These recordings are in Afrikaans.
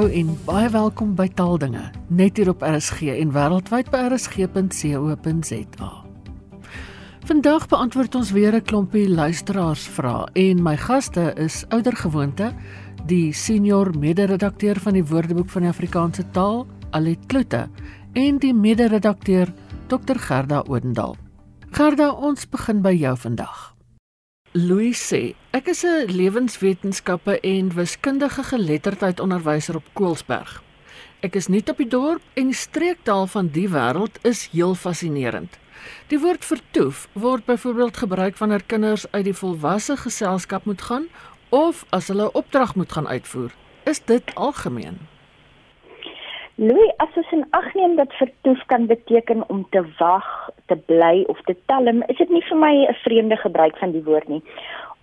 Hallo en baie welkom by Taaldinge, net hier op RSG en wêreldwyd by rsg.co.za. Vandag beantwoord ons weer 'n klompie luisteraarsvrae en my gaste is oudergewoonte die senior mede-redakteur van die Woordeboek van die Afrikaanse taal, Alet Kloete, en die mede-redakteur Dr Gerda Odendaal. Gerda, ons begin by jou vandag. Louis sê, ek is 'n lewenswetenskappe en wiskundige geletterdheid onderwyser op Koelsberg. Ek is nuut op die dorp en streektaal van die wêreld is heel fascinerend. Die woord vertoef word byvoorbeeld gebruik wanneer kinders uit die volwasse geselskap moet gaan of as hulle 'n opdrag moet gaan uitvoer. Is dit algemeen? Louis, as ons in ag neem dat vertoef kan beteken om te wag, te bly of te talm, is dit nie vir my 'n vreemde gebruik van die woord nie.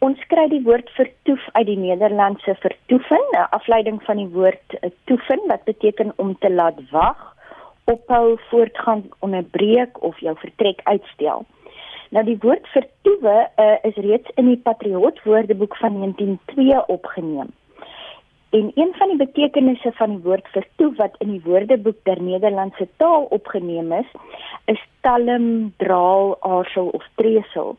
Ons kry die woord vertoef uit die Nederlandse vertoefen, 'n afleiding van die woord eh, toefen wat beteken om te laat wag, ophou, voortgang, onderbreek of jou vertrek uitstel. Nou die woord vertoewe uh, is reeds in die Patriot Woordeboek van 1902 opgeneem. En een van die betekenisse van die woord vertoef wat in die Woordeboek der Nederlandse taal opgeneem is, is talm, draal, aarsel of tresel.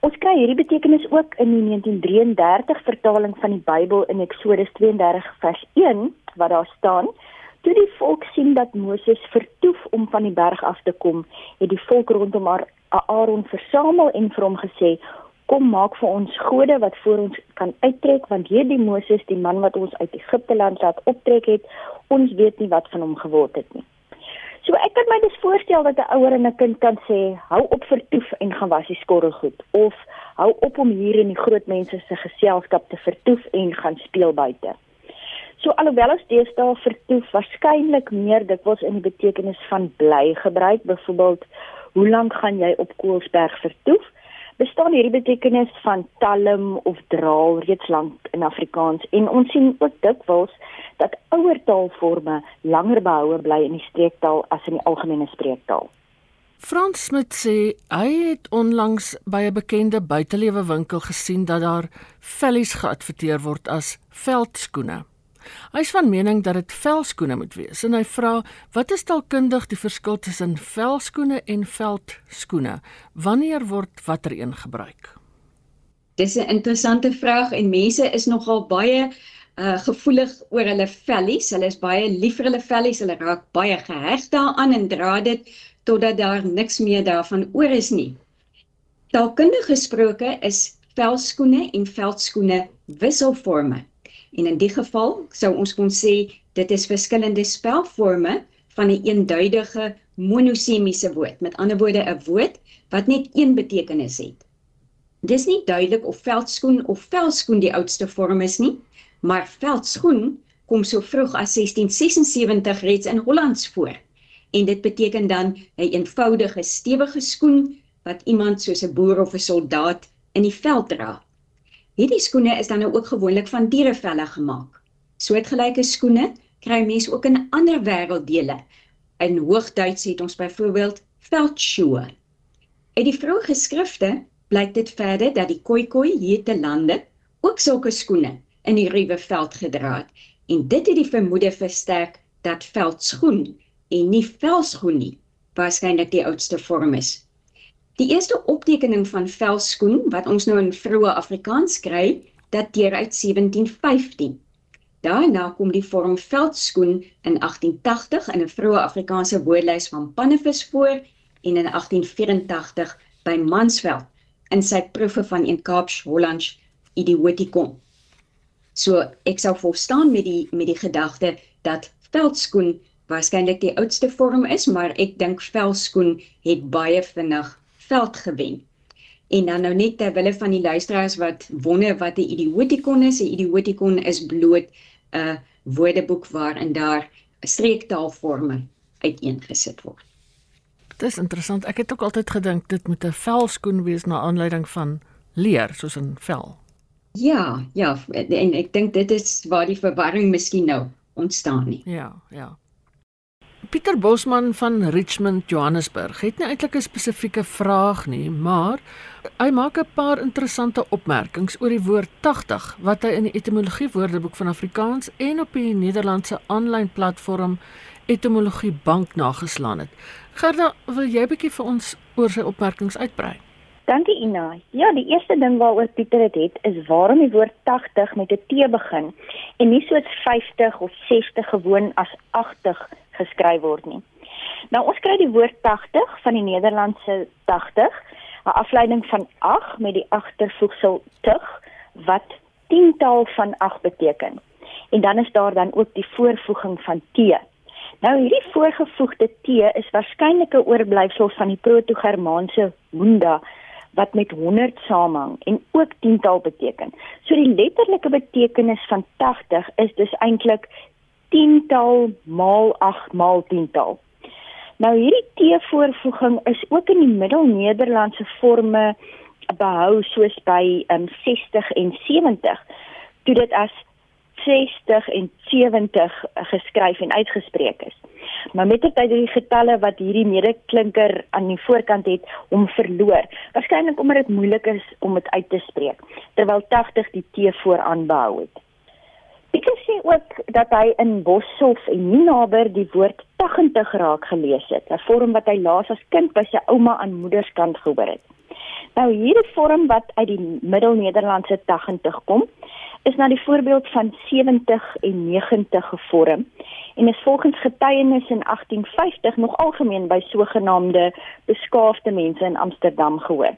Ons kry hierdie betekenis ook in die 1933 vertaling van die Bybel in Eksodus 32 vers 1 waar daar staan: Toe die volk sien dat Moses vertoef om van die berg af te kom, het die volk rondom Aaron versamel en vir hom gesê: kom maak vir ons gode wat voor ons kan uittrek want hierdie Moses die man wat ons uit Egipte land laat optrek het ons weet nie wat van hom geword het nie. So ek kan my dus voorstel dat 'n ouer en 'n kind kan sê hou op vertoef en gaan was die skorrelgoed of hou op om hier in die groot mense se geselskap te vertoef en gaan speel buite. So alhoewel ons deesdae vertoef waarskynlik meer dikwels in die betekenis van bly gebruik byvoorbeeld hoe lank gaan jy op Koelsberg vertoef? Bestaan hierdie betekenis van talm of draal reeds lank in Afrikaans en ons sien ook dikwels dat ouer taalforme langer behoue bly in die streektaal as in die algemene spreektaal. Frans Smit sê hy het onlangs by 'n bekende buitelewe winkel gesien dat daar vellies geadverteer word as veldskoene. Hy is van mening dat dit velskoene moet wees en hy vra wat is taalkundig die verskil tussen velskoene en veldskoene? Wanneer word watter een gebruik? Dis 'n interessante vraag en mense is nogal baie uh gevoelig oor hulle vellies. Hulle is baie lief vir hulle vellies. Hulle raak baie geheg daaraan en dra dit totdat daar niks meer daarvan oor is nie. Taalkundig gesproke is velskoene en veldskoene wisselforme. En in die geval sou ons kon sê dit is verskillende spelforme van 'n een eenduidige monosemiese woord. Met ander woorde 'n woord wat net een betekenis het. Dis nie duidelik of veldskoen of velskoen die oudste vorm is nie, maar veldskoen kom so vroeg as 1676 reeds in Hollands voor. En dit beteken dan 'n een eenvoudige stewige skoen wat iemand soos 'n boer of 'n soldaat in die veld dra. Hierdie skoene is dan nou ook gewoonlik van dierevelle gemaak. Soortgelyke skoene kry mense ook in ander wêrelddele. In Hoogduits het ons byvoorbeeld veldschoe. Uit die vroeë geskrifte blyk dit verder dat die Khoikhoi hier te lande ook sulke skoene in die ruwe veld gedra het en dit het die vermoede versterk dat veldskoen en nie velskoen nie waarskynlik die oudste vorm is. Die eerste optekening van velskoen wat ons nou in vroeë Afrikaans kry, dateer uit 1715. Daarna kom die vorm veldskoen in 1880 in 'n vroeë Afrikaanse woordelys van Pannevis voor en in 1884 by Mansveld in sy proewe van een Kaaps Hollands idiotikon. So ek sou volstaan met die met die gedagte dat veldskoen waarskynlik die oudste vorm is, maar ek dink velskoen het baie vinnig veld gewen. En dan nou net terwille van die luisteraars wat wonder wat 'n idiotikon is, 'n idiotikon is bloot 'n woordeboek waarin daar streektaalforme uiteengesit word. Dit is interessant. Ek het ook altyd gedink dit moet 'n velskoen wees na aanleiding van leer soos 'n vel. Ja, ja, en ek dink dit is waar die verwarring miskien nou ontstaan nie. Ja, ja. Pieter Bosman van Richmond, Johannesburg het nie eintlik 'n spesifieke vraag nie, maar hy maak 'n paar interessante opmerkings oor die woord 80 wat hy in die etimologie woordeboek van Afrikaans en op die Nederlandse aanlyn platform Etimologie Bank nageslaan het. Gerda, wil jy bietjie vir ons oor sy opmerkings uitbrei? Dankie Ina. Ja, die eerste ding waaroor Pieter dit het, het is waarom die woord 80 met 'n T begin en nie soos 50 of 60 gewoon as 80 geskryf word nie. Nou ons kry die woord 80 van die Nederlandse 80, 'n afleiding van 8 met die agtervoegsel tig wat tiental van 8 beteken. En dan is daar dan ook die voorvoeging van T. Nou hierdie voorgevoegde T is waarskynlik 'n oorblyfsel van die proto-Germaanse hunda wat met 100 saamhang en ook tiental beteken. So die letterlike betekenis van 80 is dus eintlik tiental maal 8 maal tiental. Nou hierdie T-voorvoeging is ook in die Middel-Nederlandse forme behou soos by um, 60 en 70 toe dit as 60 en 70 geskryf en uitgespreek is. Maar met dit uit die getalle wat hierdie medeklinker aan die voorkant het om verloor, waarskynlik omdat dit moeilik is om dit uit te spreek, terwyl 80 die T vooraan behou het. Ek sê ook dat hy in Boshoff en Ninaber die woord 80 raak gelees het, 'n vorm wat hy laas as kind by sy ouma aan moederskant gehoor het. Nou hierdie vorm wat uit die Middel-Nederlandse 80 kom, is na die voorbeeld van 70 en 90 gevorm en is volgens getuienis in 1850 nog algemeen by sogenaamde beskaafde mense in Amsterdam gehoor.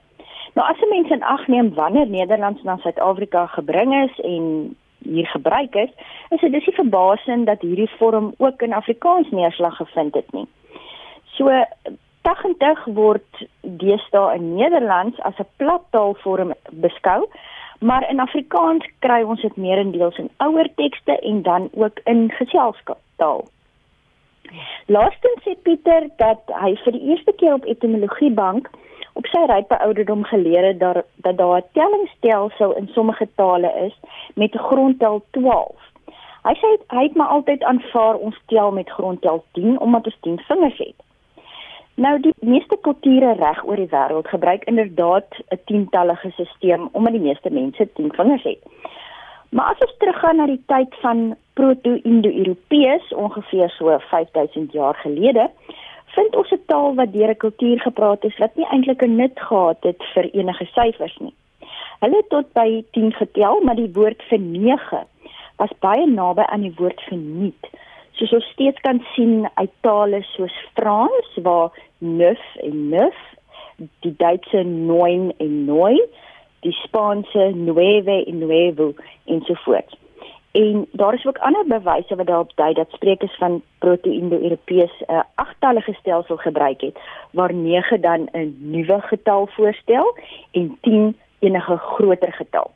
Nou as 'n mens in ag neem wanneer Nederlands na Suid-Afrika gebring is en hier gebruik is, is dit dis nie verbasend dat hierdie vorm ook in Afrikaans neerslag gevind het nie. So 80 word deesdae in Nederlands as 'n plattaalvorm beskou maar in Afrikaans kry ons dit meerendeels in ouer tekste en dan ook in geselskapstaal. Laastens sê Pieter dat hy vir die eerste keer op etimologiebank op sy rype ouderdom geleer het dat dat daar 'n tellingstelsel in sommige tale is met 'n grondtel 12. Hy sê hy het maar altyd aanvaar ons tel met grondtel 10 omdat ons 10 vingers het. Nou die meeste kulture reg oor die wêreld gebruik inderdaad 'n tientallige stelsel omdat die meeste mense 10 vingers het. Maar as ons teruggaan na die tyd van proto-indo-europeërs ongeveer so 5000 jaar gelede, vind ons 'n taal wat deur 'n kultuur gepraat is wat nie eintlik 'n nut gehad het vir enige syfers nie. Hulle het tot by 10 getel, maar die woord vir 9 was baie naby aan die woord vir nuut soos ons steeds kan sien uit tale soos Frans waar neuf en neuf, die Duitse neun en neun, die Spaanse nueve en nuevo en so voort. En daar is ook ander bewyse wat daarop dui dat sprekers van proto-indo-europeërs 'n uh, agtallige stelsel gebruik het waar 9 dan 'n nuwe getal voorstel en 10 enige groter getal.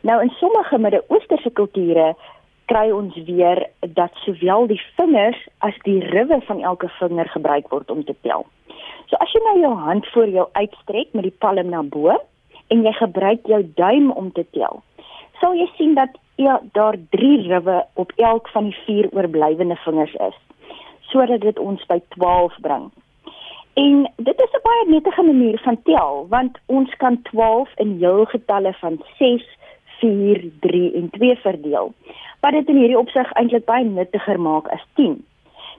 Nou in sommige Midde-Oosterse kulture kry ons weer dat sowel die vingers as die riwe van elke vinger gebruik word om te tel. So as jy nou jou hand voor jou uitstrek met die palm na bo en jy gebruik jou duim om te tel, sal jy sien dat daar 3 riwe op elk van die 4 oorblywende vingers is, sodat dit ons by 12 bring. En dit is 'n baie nuttige manier van tel, want ons kan 12 in heel getalle van 6 4, 3 en 2 verdeel. Wat dit in hierdie opsig eintlik baie nuttiger maak as 10.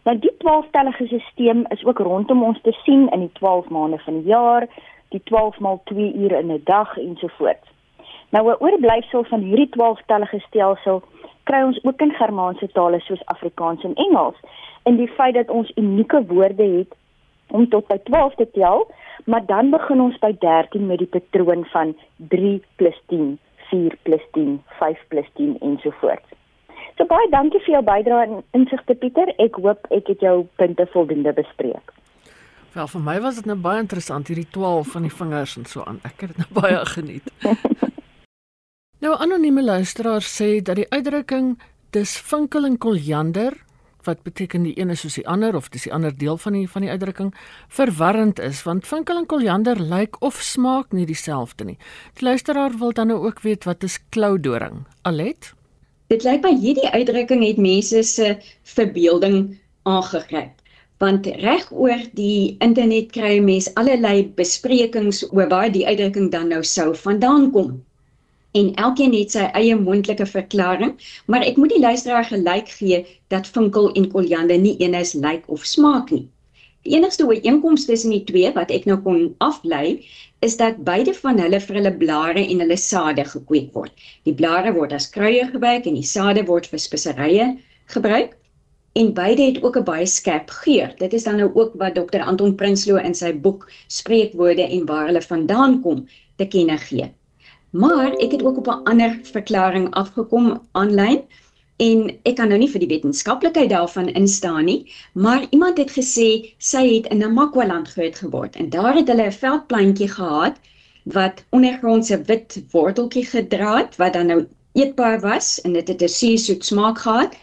Nou die 12-tellige stelsel is ook rondom ons te sien in die 12 maande van die jaar, die 12 maal 2 ure in 'n dag en so voort. Nou 'n oorblyfsel van hierdie 12-tellige stelsel kry ons ook in Germaanse tale soos Afrikaans en Engels. In die feit dat ons unieke woorde het om tot by 12 te tel, maar dan begin ons by 13 met die patroon van 3 + 10 4 + 10, 5 + 10 ensovoorts. So baie dankie vir jou bydrae en insigte Pieter. Ek hoop ek het jou punte voldoende bespreek. Wel vir my was dit nou baie interessant hierdie 12 van die vingers en so aan. Ek het dit nou baie geniet. nou anonieme luisteraar sê dat die uitdrukking dis vinkel en koljander wat beteken die een is soos die ander of dis die ander deel van die van die uitdrukking verwarrend is want vinkel en koljander lyk of smaak nie dieselfde nie. Die luisteraar wil dan nou ook weet wat is kloudoring? Alet? Dit lyk by hierdie uitdrukking het mense se verbeelding aangegryp. want reg oor die internet kry mense allerlei besprekings oor waar die uitdrukking dan nou sou vandaan kom. En elkeen het sy eie moontlike verklaring, maar ek moet die luisteraar gelyk gee dat vinkel en koriander nie eenoos lyk of smaak nie. Die enigste ooreenkoms tussen die twee wat ek nou kon aflei, is dat beide van hulle vir hulle blare en hulle sade gekweek word. Die blare word as kruie gebruik en die sade word vir speserye gebruik en beide het ook 'n baie skerp geur. Dit is dan nou ook wat Dr. Anton Prinsloo in sy boek Spreekwoorde en waar hulle vandaan kom te kenne gee. Maar ek het ook op 'n ander verklaring afgekom aanlyn en ek kan nou nie vir die wetenskaplikheid daarvan instaan nie, maar iemand het gesê sy het in Namakwa-land groot geword en daar het hulle 'n veldplantjie gehad wat ondergrondse wit worteltjie gedra het wat dan nou eetbaar was en dit het 'n suursoet smaak gehad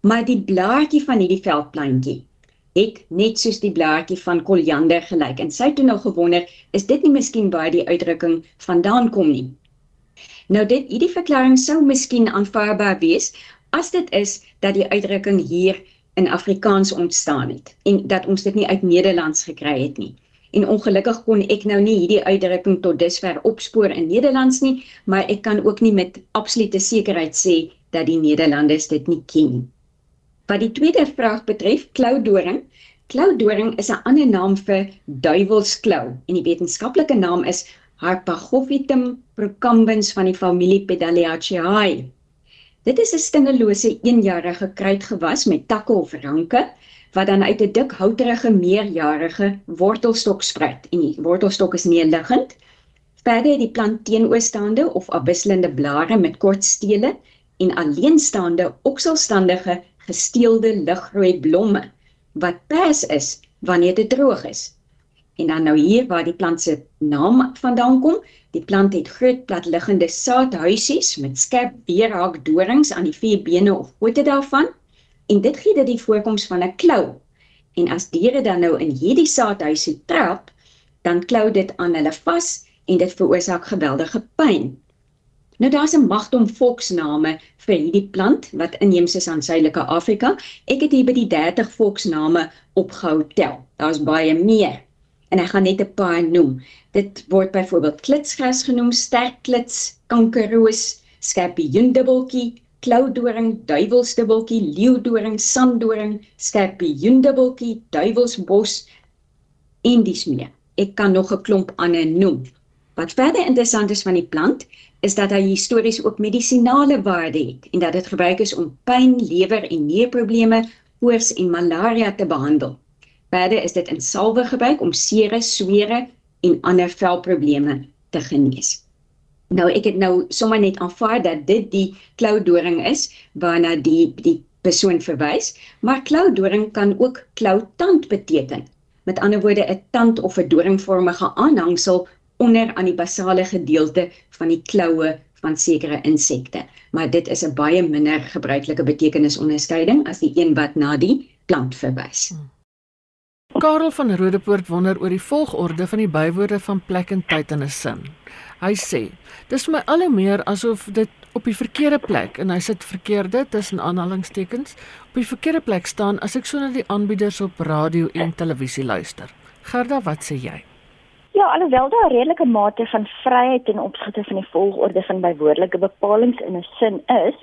maar die blaartjie van hierdie veldplantjie het net soos die blaartjie van koriander gelyk en sy het toe nou gewonder is dit nie miskien waar die uitdrukking vandaan kom nie nou dit hierdie verklaring sou miskien aanvaarbaar wees as dit is dat die uitdrukking hier in Afrikaans ontstaan het en dat ons dit nie uit Nederlands gekry het nie en ongelukkig kon ek nou nie hierdie uitdrukking tot dusver opspoor in Nederlands nie maar ek kan ook nie met absolute sekerheid sê dat die Nederlanders dit nie ken nie Wat die tweede vraag betref, klaudoring. Klaudoring is 'n ander naam vir duiwelsklou en die wetenskaplike naam is Harpagophytum procumbens van die familie Pedaliaceae. Dit is 'n stingellose eenjarige kruidgewas met takke of ranke wat dan uit 'n dik houterige meerjarige wortelstok spruit en die wortelstok is neerliggend. Verder het die plant teenoorstaande of afwisselende blare met kort stele en alleenstaande okselstandige gesteelde ligrooi blomme wat pers is wanneer dit droog is. En dan nou hier waar die plant se naam vandaan kom, die plant het groot platliggende saadhuisies met skerp weerhaak dorings aan die vier bene of pote daarvan en dit gee dit die voorkoms van 'n klou. En as diere dan nou in hierdie saadhuisie trap, dan klou dit aan hulle vas en dit veroorsaak geweldige pyn. Nou daar's 'n magdom volksname vir hierdie plant wat inheems is aan Suidelike Afrika. Ek het hier by die 30 volksname opgehou tel. Daar's baie meer. En ek gaan net 'n paar noem. Dit word byvoorbeeld klitsgras genoem, sterkklits, kankerroos, skerpioendubbeltjie, klaudoring, duiwelsdubbeltjie, leeudoring, sanddoring, skerpioendubbeltjie, duiwelsbos en dis meer. Ek kan nog 'n klomp ander noem. Wat verder interessant is van die plant, is dat hy histories ook medisinale waarde het en dat dit gebruik is om pyn, lewer en nierprobleme, koors en malaria te behandel. Verder is dit in salwe gebruik om sere, swere en ander velprobleme te genees. Nou ek het nou sommer net aanvaar dat dit die klaudoring is waarna die die persoon verwys, maar klaudoring kan ook klautand beteken. Met ander woorde 'n tand of 'n doringvormige aanhangsel onder aan die basale gedeelte van die kloue van sekere insekte. Maar dit is 'n baie minder gebruikelike betekenisonderskeiding as die een wat na die plant verwys. Hmm. Karel van Rodepoort wonder oor die volgorde van die bywoorde van plek en tyd in 'n sin. Hy sê: "Dis vir my al hoe meer asof dit op die verkeerde plek en hy sit verkeerde tussen aanhalingstekens op die verkeerde plek staan as ek so na die aanbieders op radio en televisie luister." Gerda, wat sê jy? Ja, alhoewel daar 'n redelike mate van vryheid in opsigte van die volgorde van bywoordelike bepalinge in 'n sin is,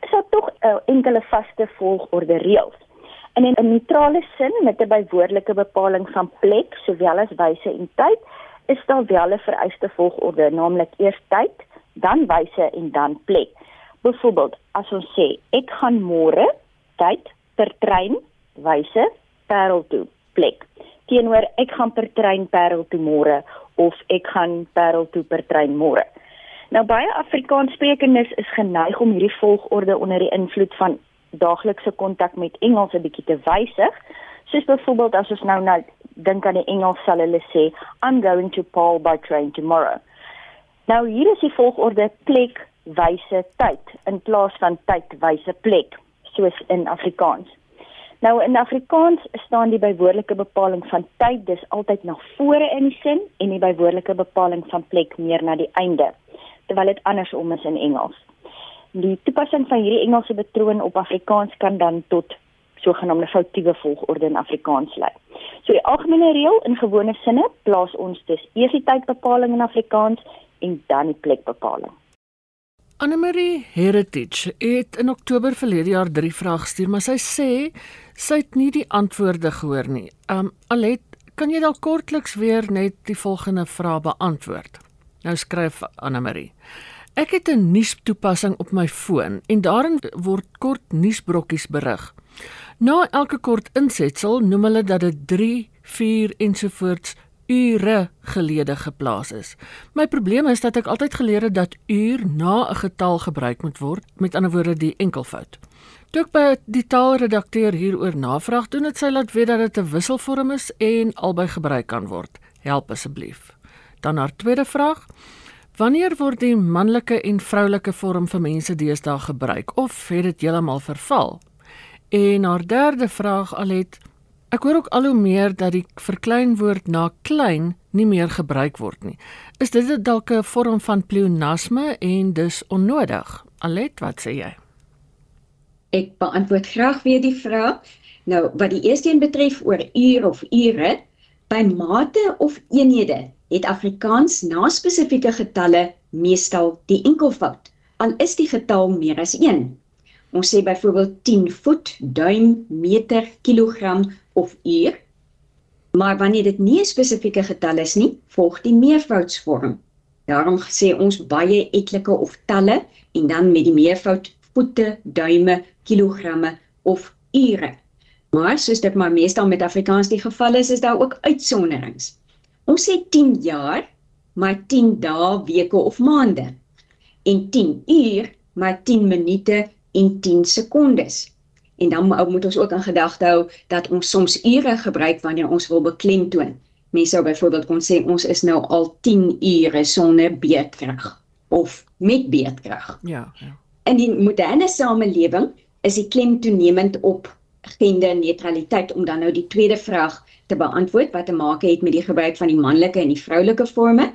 is daar tog 'n enkele vaste volgorde reëls. In 'n neutrale sin met 'n bywoordelike bepaling van plek sowel as wyse en tyd, is daar wel 'n vereiste volgorde, naamlik eers tyd, dan wyse en dan plek. Byvoorbeeld, as ons sê ek gaan môre tyd per trein, wyse, parel toe, plek teenoor ek gaan per trein Parel toe môre of ek gaan Parel toe per trein môre. Nou baie Afrikaanssprekendes is geneig om hierdie volgorde onder die invloed van daaglikse kontak met Engels 'n bietjie te wysig. Soos byvoorbeeld as ons nou nou dink aan die Engels sal hulle sê I'm going to Paul by train tomorrow. Nou hier is die volgorde plek, wyse, tyd in plaas van tyd, wyse, plek soos in Afrikaans. Nou in Afrikaans staan die bywoordelike bepaling van tyd dis altyd na vore in die sin en die bywoordelike bepaling van plek meer na die einde terwyl dit andersom is in Engels. Die toepassing van hierdie Engelse patroon op Afrikaans kan dan tot sogenaamde foutiewe volgorde in Afrikaans lê. So die algemene reël in gewone sinne plaas ons dus eers die tydbepaling in Afrikaans en dan die plekbepaling. Annelie Heritage het in Oktober verlede jaar 3 vrae gestuur, maar sy sê sy het nie die antwoorde gehoor nie. Um Alet, kan jy dalk kortliks weer net die volgende vraag beantwoord? Nou skryf Annelie. Ek het 'n nuustoepassing op my foon en daarin word kort nuusbrokkies berig. Na elke kort insetsel noem hulle dat dit 3, 4 ensovoorts ure gelede geplaas is. My probleem is dat ek altyd geleer het dat uur na 'n getal gebruik moet word, met ander woorde die enkelvoud. Toe ek by die taalredakteur hieroor navraag doen, het sy laat weet dat dit 'n wisselvorm is en albei gebruik kan word. Help asseblief. Dan haar tweede vraag: Wanneer word die manlike en vroulike vorm vir mense deesdae gebruik of het dit heeltemal verval? En haar derde vraag allet Ek hoor ook al hoe meer dat die verkleinwoord na klein nie meer gebruik word nie. Is dit dalk 'n vorm van pleonasme en dus onnodig? Alet, wat sê jy? Ek beantwoord graag weer die vraag. Nou, wat die eerste een betref oor uur of ure, by mate of eenhede het Afrikaans na spesifieke getalle meestal die enkelvoud. Al is die getal meer as 1. Ons sê byvoorbeeld 10 voet, duim, meter, kilogram of uur. Maar wanneer dit nie 'n spesifieke getal is nie, volg die meervoudsvorm. Daarom sê ons baie etlike of talle en dan met die meervoud voete, duime, kilogramme of ure. Maar soos dit maar meestal met Afrikaans die geval is, is daar ook uitsonderings. Ons sê 10 jaar, maar 10 dae, weke of maande. En 10 uur, maar 10 minute en 10 sekondes. En dan moet ons ook in gedagte hou dat ons soms ure gebruik wanneer ons wil beklemtoon. Mense sou byvoorbeeld kon sê ons is nou al 10 ure sonder beerdkrag of met beerdkrag. Ja, ja. In die moderne samelewing is die klem toenemend op genderneutraliteit om dan nou die tweede vraag te beantwoord wat te maak het met die gebruik van die manlike en die vroulike forme.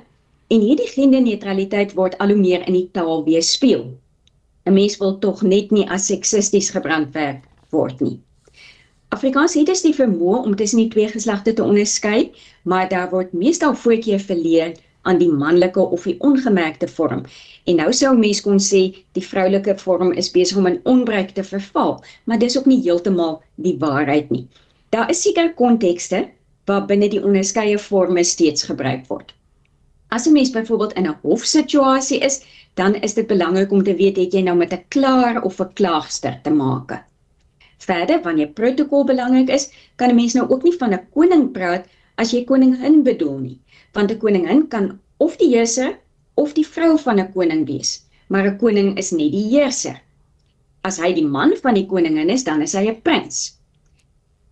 En hierdie genderneutraliteit word al hoe meer in die taal weerspieël. 'n Mens wil tog net nie as seksisties gebrandwerk word nie. Afrikaans het dus die vermoë om tussen die twee geslagte te onderskei, maar daar word meestal voorkeur verleen aan die manlike of die ongemerkte vorm. En nou sou mens kon sê die vroulike vorm is besig om in onbruik te verval, maar dis ook nie heeltemal die waarheid nie. Daar is seker kontekste waar binne die onderskeie forme steeds gebruik word. As 'n mens byvoorbeeld in 'n hofsituasie is, dan is dit belangrik om te weet het jy nou met 'n klaar of 'n klaagster te maak. Verder, wanneer protokol belangrik is, kan 'n mens nou ook nie van 'n koning praat as jy koningin bedoel nie, want 'n koningin kan of die heerser of die vrou van 'n koning wees, maar 'n koning is net die heerser. As hy die man van die koningin is, dan is hy 'n prins.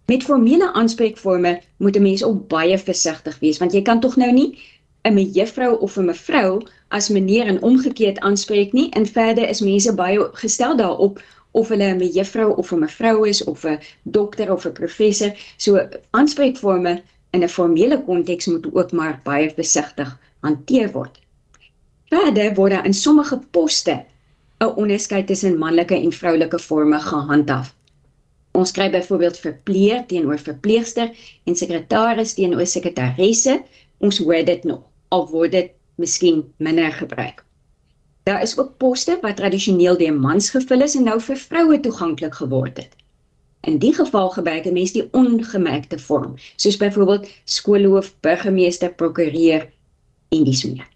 Met formele aanspreekforme moet 'n mens ook baie versigtig wees, want jy kan tog nou nie 'n mevrou of 'n mevrou as meneer en omgekeerd aanspreek nie. En verder is mense baie gestel daarop of hulle 'n juffrou of 'n mevrou is of 'n dokter of 'n professor. So aanspreekforme in 'n formele konteks moet ook maar baie versigtig hanteer word. Verder word daar in sommige poste 'n onderskeid tussen manlike en vroulike forme gehandhaaf. Ons skryf byvoorbeeld verpleeg teenoor verpleegster en sekretaris teenoor sekretaresse. Ons hoor dit nog al word dit miskien minder gebruik. Daar is ook poste wat tradisioneel deur mans gevul is en nou vir vroue toeganklik geword het. In die geval gebruik 'n mens die ongemerkte vorm, soos byvoorbeeld skoolhoof, burgemeester, prokureur en dis meer.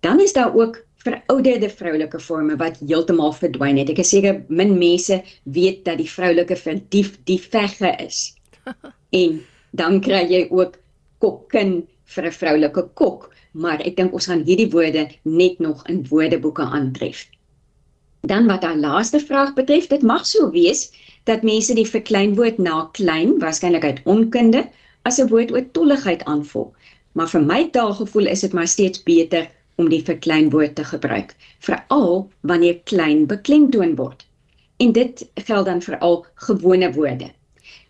Dan is daar ook verouderde vroulike forme wat heeltemal verdwyn het. Ek is seker min mense weet dat die vroulike vir dief die vegge is. En dan kry jy ook kokkin vir 'n vroulike kok maar ek dink ons gaan hierdie woorde net nog in woordeboeke aantref. Dan wat aan laaste vraag betref, dit mag so wees dat mense die verkleinwoord na klein waarskynlik uit onkunde as 'n woord oor tolligheid aanvoel. Maar vir my taalgevoel is dit maar steeds beter om die verkleinwoord te gebruik, veral wanneer klein beklemtoon word. En dit geld dan veral gewone woorde.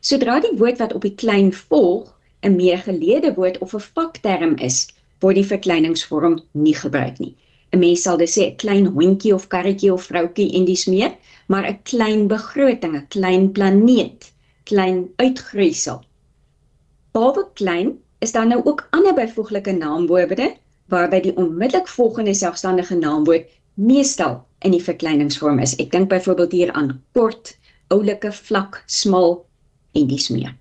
Sodra die woord wat op die klein volg 'n meer geleede woord of 'n vakterm is, word die verkleiningsvorm nie gebruik nie. 'n mens sal dit sê 'n klein hondjie of karretjie of vroutjie en dis meer, maar 'n klein begroting, 'n klein planeet, klein uitgroeisel. Behalwe klein is daar nou ook ander byvoeglike naamwoorde waarby die onmiddellik volgende selfstandige naamwoord meestal in die verkleiningsvorm is. Ek dink byvoorbeeld hier aan kort, oulike, vlak, smal en dis meer.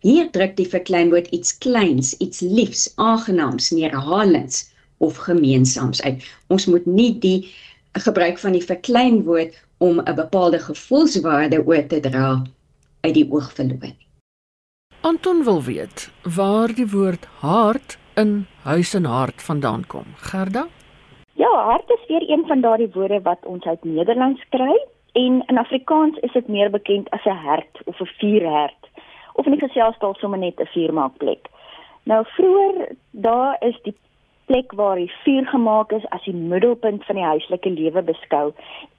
Hier druk die verkleinwoord iets kleins, iets liefs, aangenaams, neerhalends of gemeensaams uit. Ons moet nie die gebruik van die verkleinwoord om 'n bepaalde gevoelswaarde oor te dra uit die oog verloor nie. Anton wil weet waar die woord hart in huis en hart vandaan kom. Gerda? Ja, hart is weer een van daardie woorde wat ons uit Nederlands kry en in Afrikaans is dit meer bekend as 'n hert of 'n vuurhert of in die geselstaal sommer net 'n vuurmaakplek. Nou vroeër daar is die plek waar die vuur gemaak is as die middelpunt van die huislike lewe beskou.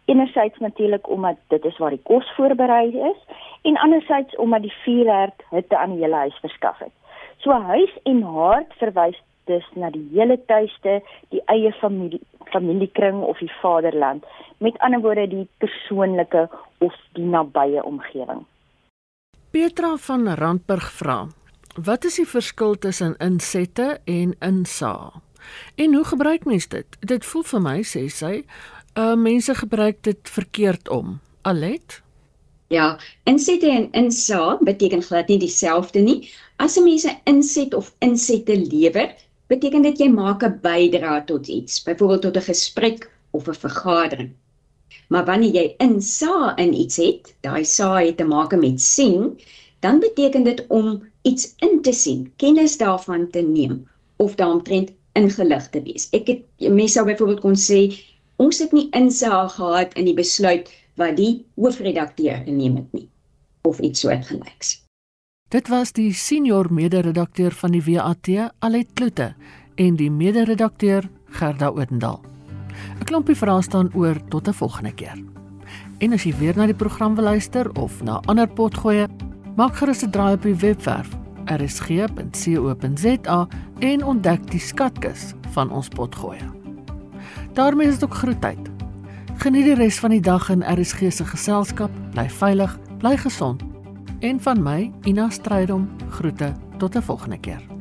Enerzijds natuurlik omdat dit is waar die kos voorberei is en anderzijds omdat die vuurherd hitte aan die hele huis verskaf het. So huis en haard verwys dus na die hele tuiste, die eie familie familiekring of die vaderland. Met ander woorde die persoonlike of die nabye omgewing. Petra van Randburg vra: Wat is die verskil tussen insette en insaag? En hoe gebruik mens dit? Dit voel vir my sê sy, uh mense gebruik dit verkeerd om. Alet? Ja, insette en insaag beteken glad nie dieselfde nie. As 'n mens 'n inset of insette lewer, beteken dit jy maak 'n bydrae tot iets, byvoorbeeld tot 'n gesprek of 'n vergadering. Maar wanneer jy insaag in iets het, daai saag het te maak met sien, dan beteken dit om iets in te sien, kennis daarvan te neem of daaromtrent ingelig te wees. Ek het mense sou byvoorbeeld kon sê ons het nie insaag gehad in die besluit wat die hoofredakteur geneem het nie of iets soortgelyks. Dit was die senior mede-redakteur van die WAT, Alet Kloete, en die mede-redakteur Gerda Oudendal. 'n Klompie vrae staan oor tot 'n volgende keer. En as jy weer na die program wil luister of na ander potgoeie, maak gerus 'n draai op die webwerf rsg.co.za en ontdek die skatkis van ons potgoeie. daarmee is dit ook groetheid. Geniet die res van die dag in RSG se geselskap, bly veilig, bly gesond. En van my, Ina Strydom, groete tot 'n volgende keer.